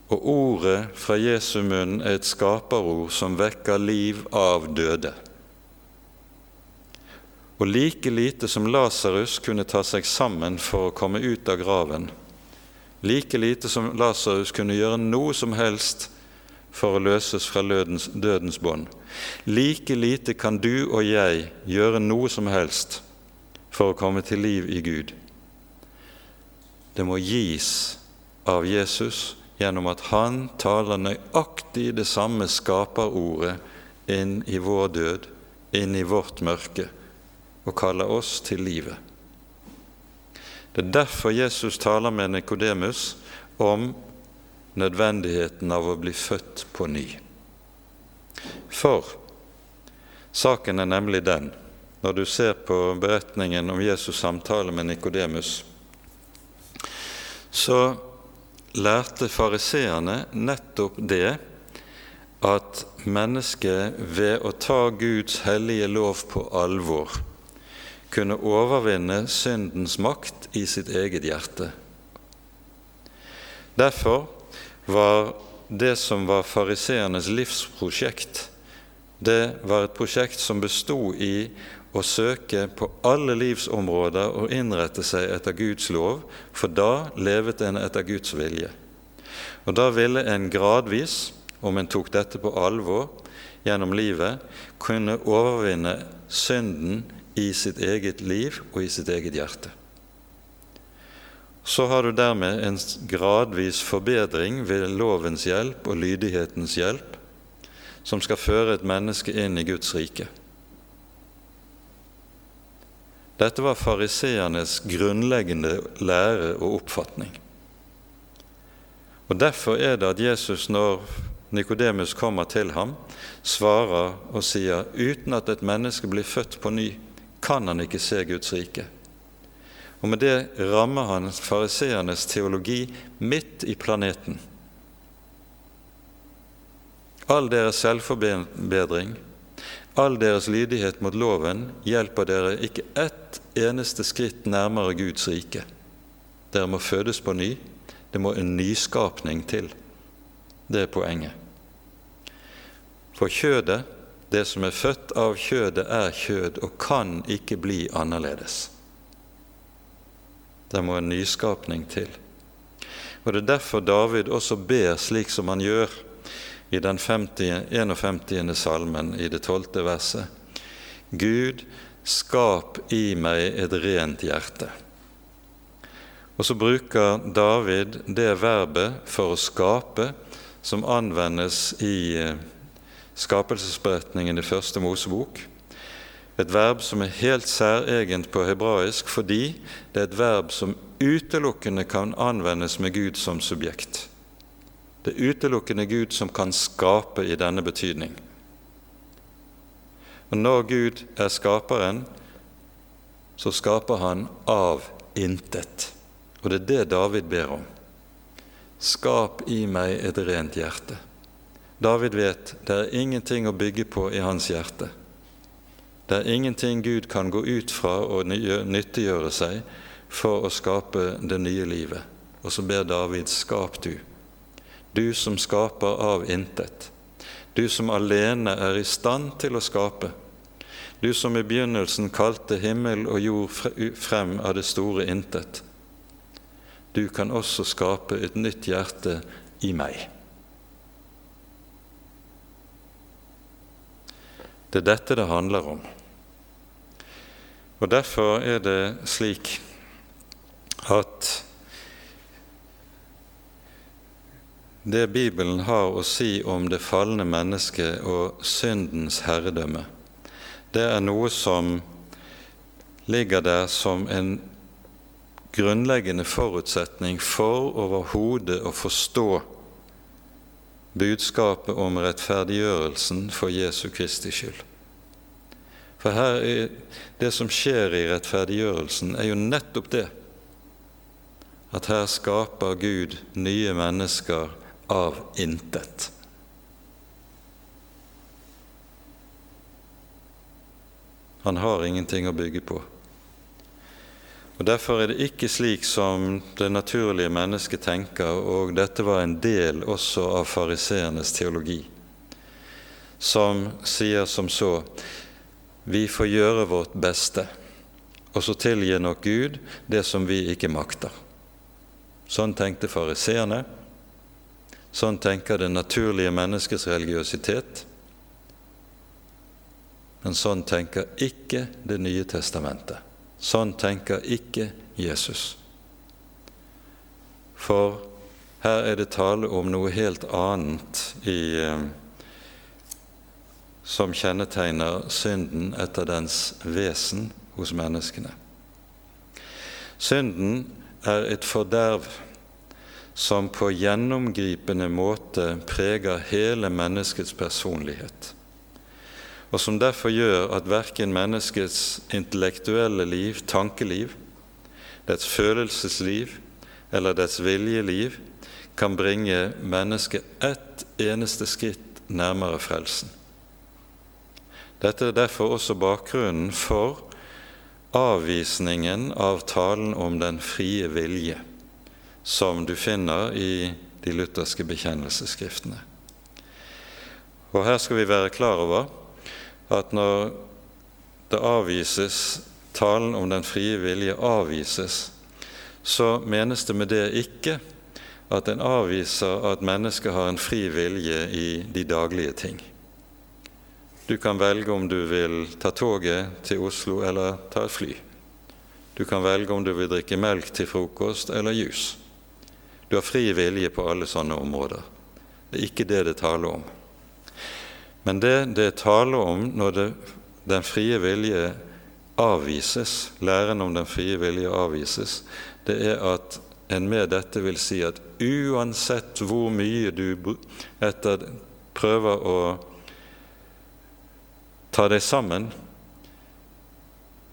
Og ordet fra Jesu munn er et skaperord som vekker liv av døde. Og like lite som Lasarus kunne ta seg sammen for å komme ut av graven, like lite som Lasarus kunne gjøre noe som helst for å løses fra dødens, dødens bånd, like lite kan du og jeg gjøre noe som helst for å komme til liv i Gud. Det må gis av Jesus gjennom at han taler nøyaktig det samme skaperordet inn i vår død, inn i vårt mørke og kaller oss til livet. Det er derfor Jesus taler med Nikodemus om nødvendigheten av å bli født på ny. For saken er nemlig den, når du ser på beretningen om Jesus' samtale med Nikodemus, så lærte fariseerne nettopp det at mennesket ved å ta Guds hellige lov på alvor kunne overvinne syndens makt i sitt eget hjerte. Derfor var det som var fariseernes livsprosjekt, det var et prosjekt som bestod i å søke på alle livsområder og innrette seg etter Guds lov, for da levet en etter Guds vilje. Og da ville en gradvis, om en tok dette på alvor gjennom livet, kunne overvinne synden i sitt eget liv og i sitt eget hjerte. Så har du dermed en gradvis forbedring ved lovens hjelp og lydighetens hjelp, som skal føre et menneske inn i Guds rike. Dette var fariseernes grunnleggende lære og oppfatning. Og Derfor er det at Jesus, når Nikodemus kommer til ham, svarer og sier uten at et menneske blir født på ny, kan han ikke se Guds rike. Og Med det rammer han fariseernes teologi midt i planeten. All deres selvforbedring, all deres lydighet mot loven hjelper dere ikke ett eneste skritt nærmere Guds rike. Dere må fødes på ny. Det må en nyskapning til. Det er poenget. For kjødet, det som er født av kjødet, er kjød og kan ikke bli annerledes. Det må en nyskapning til. Og Det er derfor David også ber slik som han gjør i den 50, 51. salmen i det 12. verset. Gud, skap i meg et rent hjerte. Og så bruker David det verbet for å skape som anvendes i eh, skapelsesberetningen i første Mosebok. Et verb som er helt særegent på hebraisk fordi det er et verb som utelukkende kan anvendes med Gud som subjekt. Det er utelukkende Gud som kan skape i denne betydning. Og Når Gud er skaperen, så skaper han av intet. Og det er det David ber om. Skap i meg et rent hjerte. David vet det er ingenting å bygge på i hans hjerte. Det er ingenting Gud kan gå ut fra og nyttiggjøre seg for å skape det nye livet. Og så ber David, skap du du som skaper av intet, du som alene er i stand til å skape, du som i begynnelsen kalte himmel og jord frem av det store intet. Du kan også skape et nytt hjerte i meg. Det er dette det handler om. Og Derfor er det slik at det Bibelen har å si om det falne mennesket og syndens herredømme, det er noe som ligger der som en grunnleggende forutsetning for overhodet å forstå budskapet om rettferdiggjørelsen for Jesu Kristi skyld. For her er det som skjer i rettferdiggjørelsen, er jo nettopp det at her skaper Gud nye mennesker av intet. Han har ingenting å bygge på. Og Derfor er det ikke slik som det naturlige mennesket tenker, og dette var en del også av fariseernes teologi, som sier som så vi får gjøre vårt beste, og så tilgir nok Gud det som vi ikke makter. Sånn tenkte fariseerne, Sånn tenker det naturlige menneskets religiøsitet. Men sånn tenker ikke Det nye testamentet. Sånn tenker ikke Jesus. For her er det tale om noe helt annet i, eh, som kjennetegner synden etter dens vesen hos menneskene. Synden er et forderv som på gjennomgripende måte preger hele menneskets personlighet, og som derfor gjør at verken menneskets intellektuelle liv, tankeliv, dets følelsesliv eller dets viljeliv kan bringe mennesket ett eneste skritt nærmere frelsen. Dette er derfor også bakgrunnen for avvisningen av talen om den frie vilje, som du finner i de lutherske bekjennelsesskriftene. Og Her skal vi være klar over at når det avvises, talen om den frie vilje avvises, så menes det med det ikke at en avviser at mennesket har en fri vilje i de daglige ting. Du kan velge om du vil ta toget til Oslo eller ta et fly. Du kan velge om du vil drikke melk til frokost eller jus. Du har fri vilje på alle sånne områder. Det er ikke det det taler om. Men det det taler om når det, den frie vilje avvises, læren om den frie vilje avvises, det er at en med dette vil si at uansett hvor mye du etter prøver å ta deg sammen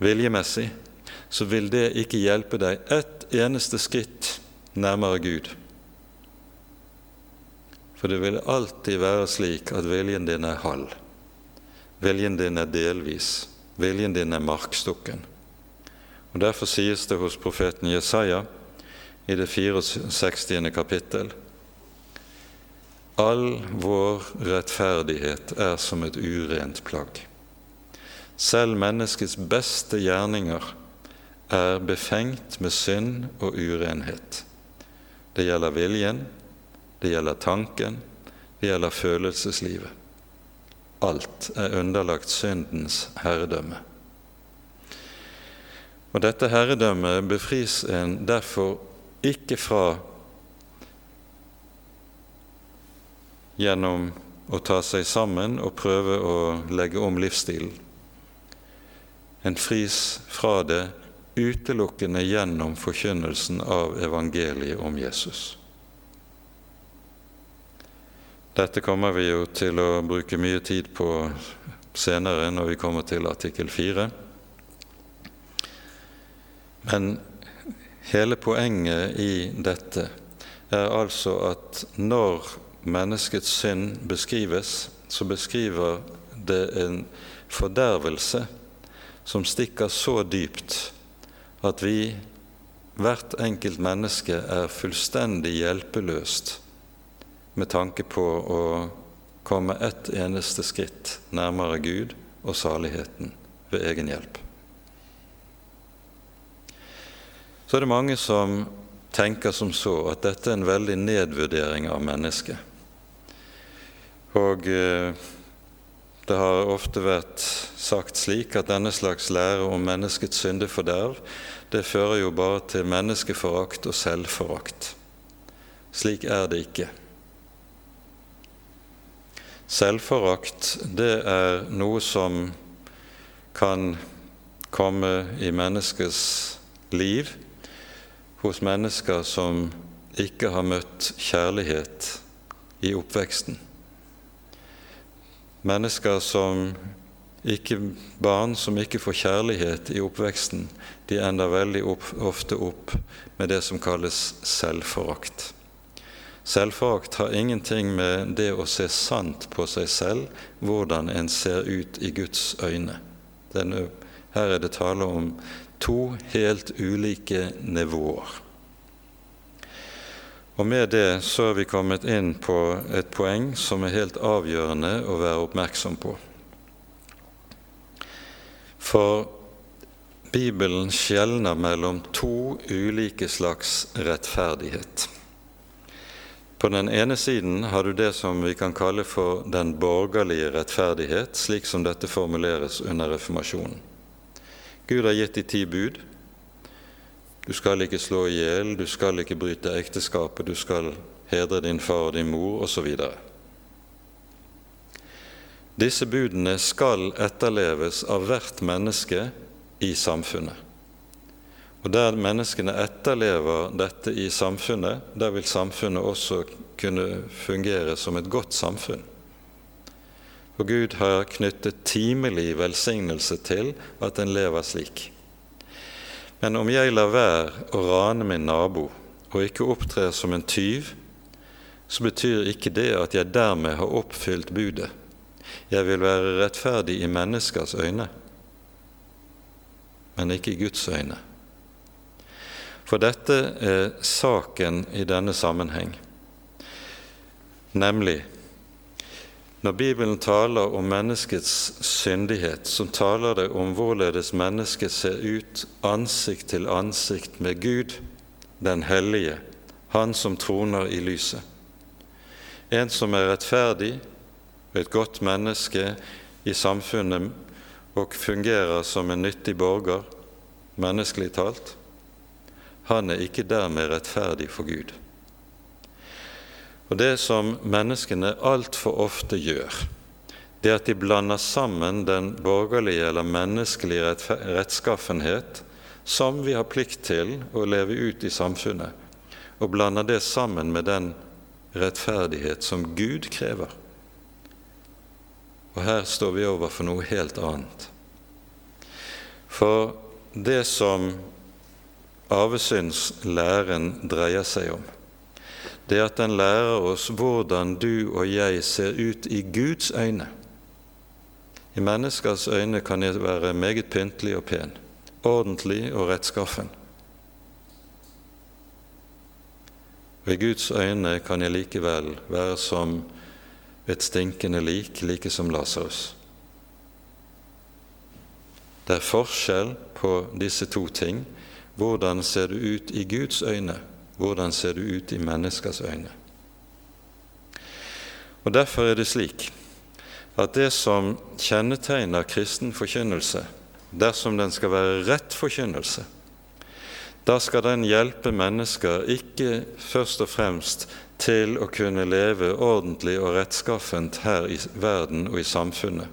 viljemessig, så vil det ikke hjelpe deg ett eneste skritt nærmere Gud. For det vil alltid være slik at viljen din er halv. Viljen din er delvis. Viljen din er markstukken. Og Derfor sies det hos profeten Jesaja i det 64. kapittel All vår rettferdighet er som et urent plagg. Selv menneskets beste gjerninger er befengt med synd og urenhet. Det gjelder viljen, det gjelder tanken, det gjelder følelseslivet. Alt er underlagt syndens herredømme. Og Dette herredømmet befris en derfor ikke fra gjennom å ta seg sammen og prøve å legge om livsstilen. En fris fra det utelukkende gjennom forkynnelsen av evangeliet om Jesus. Dette kommer vi jo til å bruke mye tid på senere, når vi kommer til artikkel 4. Men hele poenget i dette er altså at når menneskets synd beskrives, så beskriver det en fordervelse som stikker så dypt at vi, hvert enkelt menneske, er fullstendig hjelpeløst med tanke på å komme ett eneste skritt nærmere Gud og saligheten ved egen hjelp. Så er det mange som tenker som så at dette er en veldig nedvurdering av mennesket. Og eh, det har ofte vært sagt slik at denne slags lære om menneskets syndeforderv, det fører jo bare til menneskeforakt og selvforakt. Slik er det ikke. Selvforakt, det er noe som kan komme i menneskets liv hos mennesker som ikke har møtt kjærlighet i oppveksten. Mennesker som ikke Barn som ikke får kjærlighet i oppveksten, de ender veldig opp, ofte opp med det som kalles selvforakt. Selvforakt har ingenting med det å se sant på seg selv, hvordan en ser ut i Guds øyne. Denne, her er det tale om to helt ulike nivåer. Og med det så er vi kommet inn på et poeng som er helt avgjørende å være oppmerksom på. For Bibelen skjelner mellom to ulike slags rettferdighet. På den ene siden har du det som vi kan kalle for den borgerlige rettferdighet, slik som dette formuleres under reformasjonen. Gud har gitt de ti bud. Du skal ikke slå i hjel, du skal ikke bryte ekteskapet, du skal hedre din far og din mor, osv. Disse budene skal etterleves av hvert menneske i samfunnet. Og Der menneskene etterlever dette i samfunnet, der vil samfunnet også kunne fungere som et godt samfunn. For Gud har knyttet timelig velsignelse til at en lever slik. Men om jeg lar være å rane min nabo og ikke opptrer som en tyv, så betyr ikke det at jeg dermed har oppfylt budet. Jeg vil være rettferdig i menneskers øyne, men ikke i Guds øyne. For dette er saken i denne sammenheng, nemlig når Bibelen taler om menneskets syndighet, så taler det om hvorledes mennesket ser ut ansikt til ansikt med Gud, den hellige, Han som troner i lyset. En som er rettferdig og et godt menneske i samfunnet og fungerer som en nyttig borger, menneskelig talt, han er ikke dermed rettferdig for Gud. Og Det som menneskene altfor ofte gjør, det er at de blander sammen den borgerlige eller menneskelige rettskaffenhet som vi har plikt til å leve ut i samfunnet, og blander det sammen med den rettferdighet som Gud krever. Og her står vi overfor noe helt annet. For det som arvesynslæren dreier seg om, det at den lærer oss hvordan du og jeg ser ut i Guds øyne. I menneskers øyne kan jeg være meget pyntelig og pen, ordentlig og rettskaffen. Og i Guds øyne kan jeg likevel være som et stinkende lik, like som Lasarus. Det er forskjell på disse to ting. Hvordan ser du ut i Guds øyne? Hvordan ser du ut i menneskers øyne? Og Derfor er det slik at det som kjennetegner kristen forkynnelse, dersom den skal være rett forkynnelse, da skal den hjelpe mennesker ikke først og fremst til å kunne leve ordentlig og rettskaffent her i verden og i samfunnet.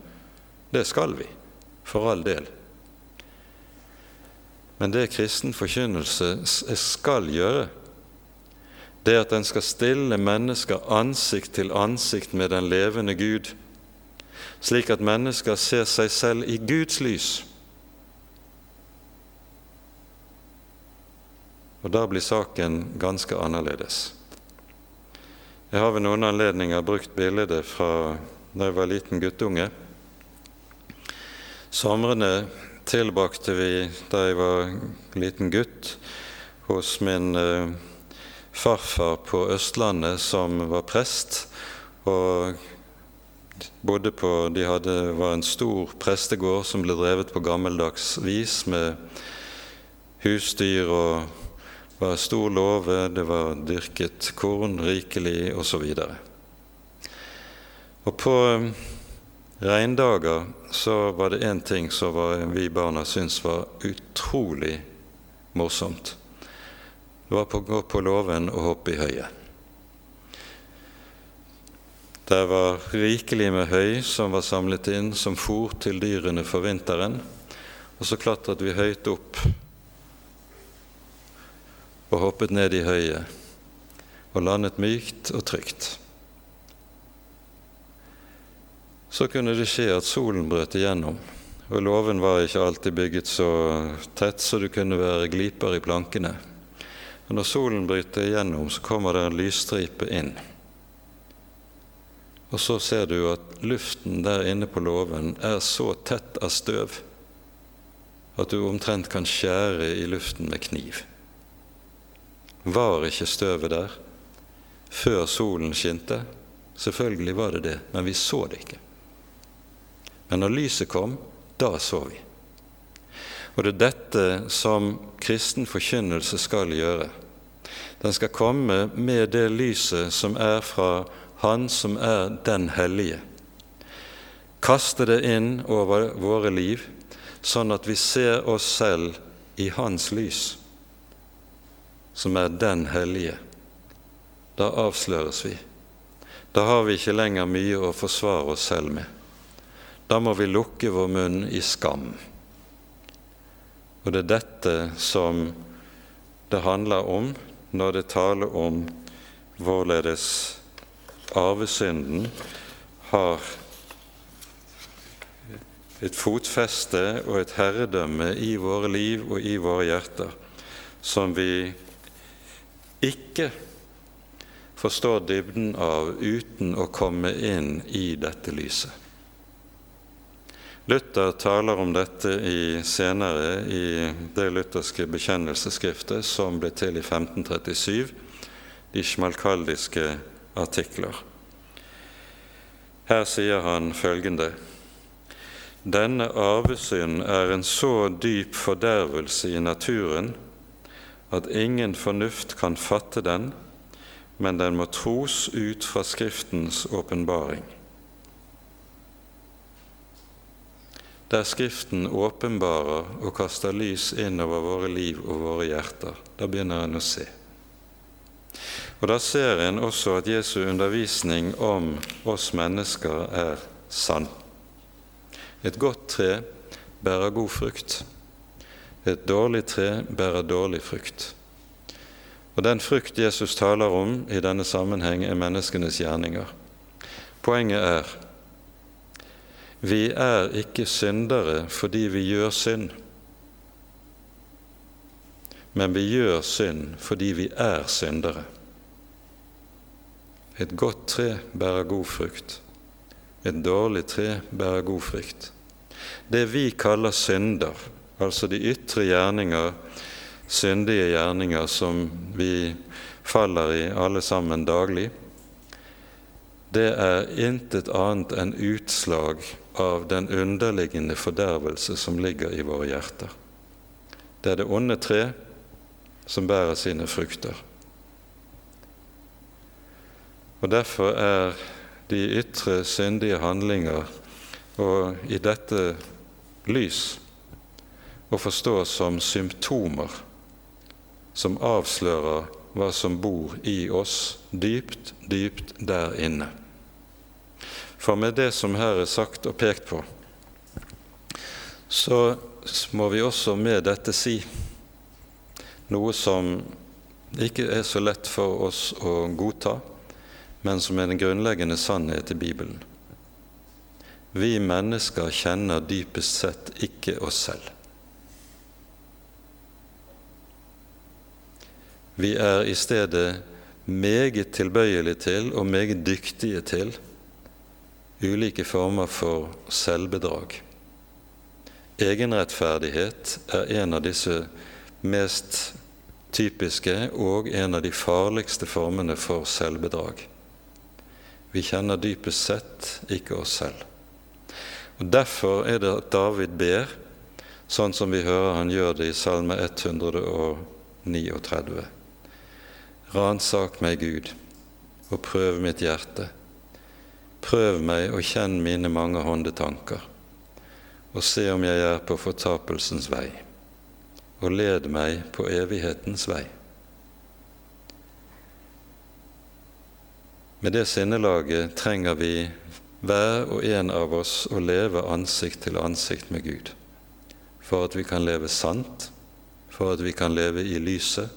Det skal vi, for all del. Men det kristen forkynnelse skal gjøre, det at den skal stille mennesker ansikt til ansikt med den levende Gud, slik at mennesker ser seg selv i Guds lys. Og da blir saken ganske annerledes. Jeg har ved noen anledninger brukt bildet fra da jeg var liten guttunge. Somrene tilbrakte vi da jeg var liten gutt, hos min eh, farfar på Østlandet som var prest. og bodde på, De hadde, var en stor prestegård som ble drevet på gammeldags vis med husdyr og var stor låve, det var dyrket korn rikelig osv. Og, og på regndager så var det én ting som vi barna syntes var utrolig morsomt. Det var på å gå på låven og hoppe i høyet. Det var rikelig med høy som var samlet inn som fôr til dyrene for vinteren. Og så klatret vi høyt opp og hoppet ned i høyet og landet mykt og trygt. Så kunne det skje at solen brøt igjennom, og låven var ikke alltid bygget så tett så det kunne være gliper i plankene. Men når solen bryter igjennom, så kommer det en lysstripe inn. Og så ser du at luften der inne på låven er så tett av støv at du omtrent kan skjære i luften med kniv. Var ikke støvet der før solen skinte? Selvfølgelig var det det, men vi så det ikke. Men når lyset kom, da så vi. Og det er dette som kristen forkynnelse skal gjøre. Den skal komme med det lyset som er fra Han som er den hellige. Kaste det inn over våre liv, sånn at vi ser oss selv i Hans lys, som er den hellige. Da avsløres vi. Da har vi ikke lenger mye å forsvare oss selv med. Da må vi lukke vår munn i skam. Og det er dette som det handler om når det taler om hvorledes arvesynden har et fotfeste og et herredømme i våre liv og i våre hjerter som vi ikke forstår dybden av uten å komme inn i dette lyset. Luther taler om dette i, senere i det lutherske bekjennelsesskriftet som ble til i 1537, de schmalkaldiske artikler. Her sier han følgende Denne arvesynd er en så dyp fordervelse i naturen at ingen fornuft kan fatte den, men den må tros ut fra Skriftens åpenbaring. Der Skriften åpenbarer og kaster lys inn over våre liv og våre hjerter, da begynner en å se. Og Da ser en også at Jesu undervisning om oss mennesker er sann. Et godt tre bærer god frukt. Et dårlig tre bærer dårlig frukt. Og Den frukt Jesus taler om i denne sammenheng, er menneskenes gjerninger. Poenget er vi er ikke syndere fordi vi gjør synd, men vi gjør synd fordi vi er syndere. Et godt tre bærer god frukt. Et dårlig tre bærer god frukt. Det vi kaller synder, altså de ytre gjerninger syndige gjerninger som vi faller i alle sammen daglig, det er intet annet enn utslag av den underliggende fordervelse som ligger i våre hjerter. Det er det onde tre som bærer sine frukter. Og Derfor er de ytre syndige handlinger og i dette lys å forstå som symptomer som avslører hva som bor i oss dypt, dypt der inne. For med det som her er sagt og pekt på, så må vi også med dette si noe som ikke er så lett for oss å godta, men som er den grunnleggende sannhet i Bibelen. Vi mennesker kjenner dypest sett ikke oss selv. Vi er i stedet meget tilbøyelige til og meget dyktige til ulike former for selvbedrag. Egenrettferdighet er en av disse mest typiske og en av de farligste formene for selvbedrag. Vi kjenner dypest sett ikke oss selv. Og Derfor er det at David ber, sånn som vi hører han gjør det i Salme 139. Ransak meg, Gud, og prøv mitt hjerte. Prøv meg og kjenn mine mange håndetanker, og se om jeg er på fortapelsens vei, og led meg på evighetens vei. Med det sinnelaget trenger vi hver og en av oss å leve ansikt til ansikt med Gud, for at vi kan leve sant, for at vi kan leve i lyset,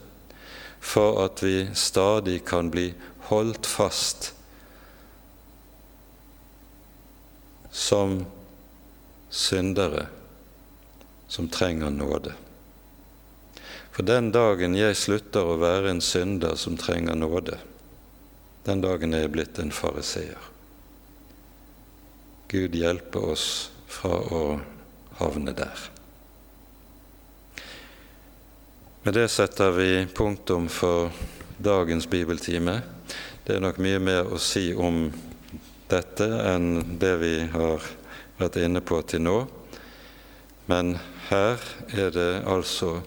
for at vi stadig kan bli holdt fast som syndere som trenger nåde. For den dagen jeg slutter å være en synder som trenger nåde, den dagen er jeg blitt en fariseer. Gud hjelpe oss fra å havne der. Med det setter vi punktum for dagens bibeltime. Det er nok mye mer å si om dette enn det vi har vært inne på til nå. Men her er det altså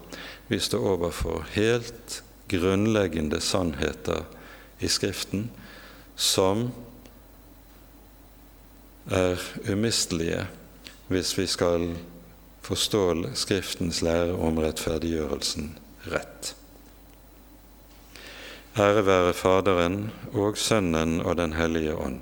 vi står overfor helt grunnleggende sannheter i Skriften som er umistelige hvis vi skal forstå Skriftens lære om rettferdiggjørelsen rett. Ære være Faderen og Sønnen og Den hellige ånd,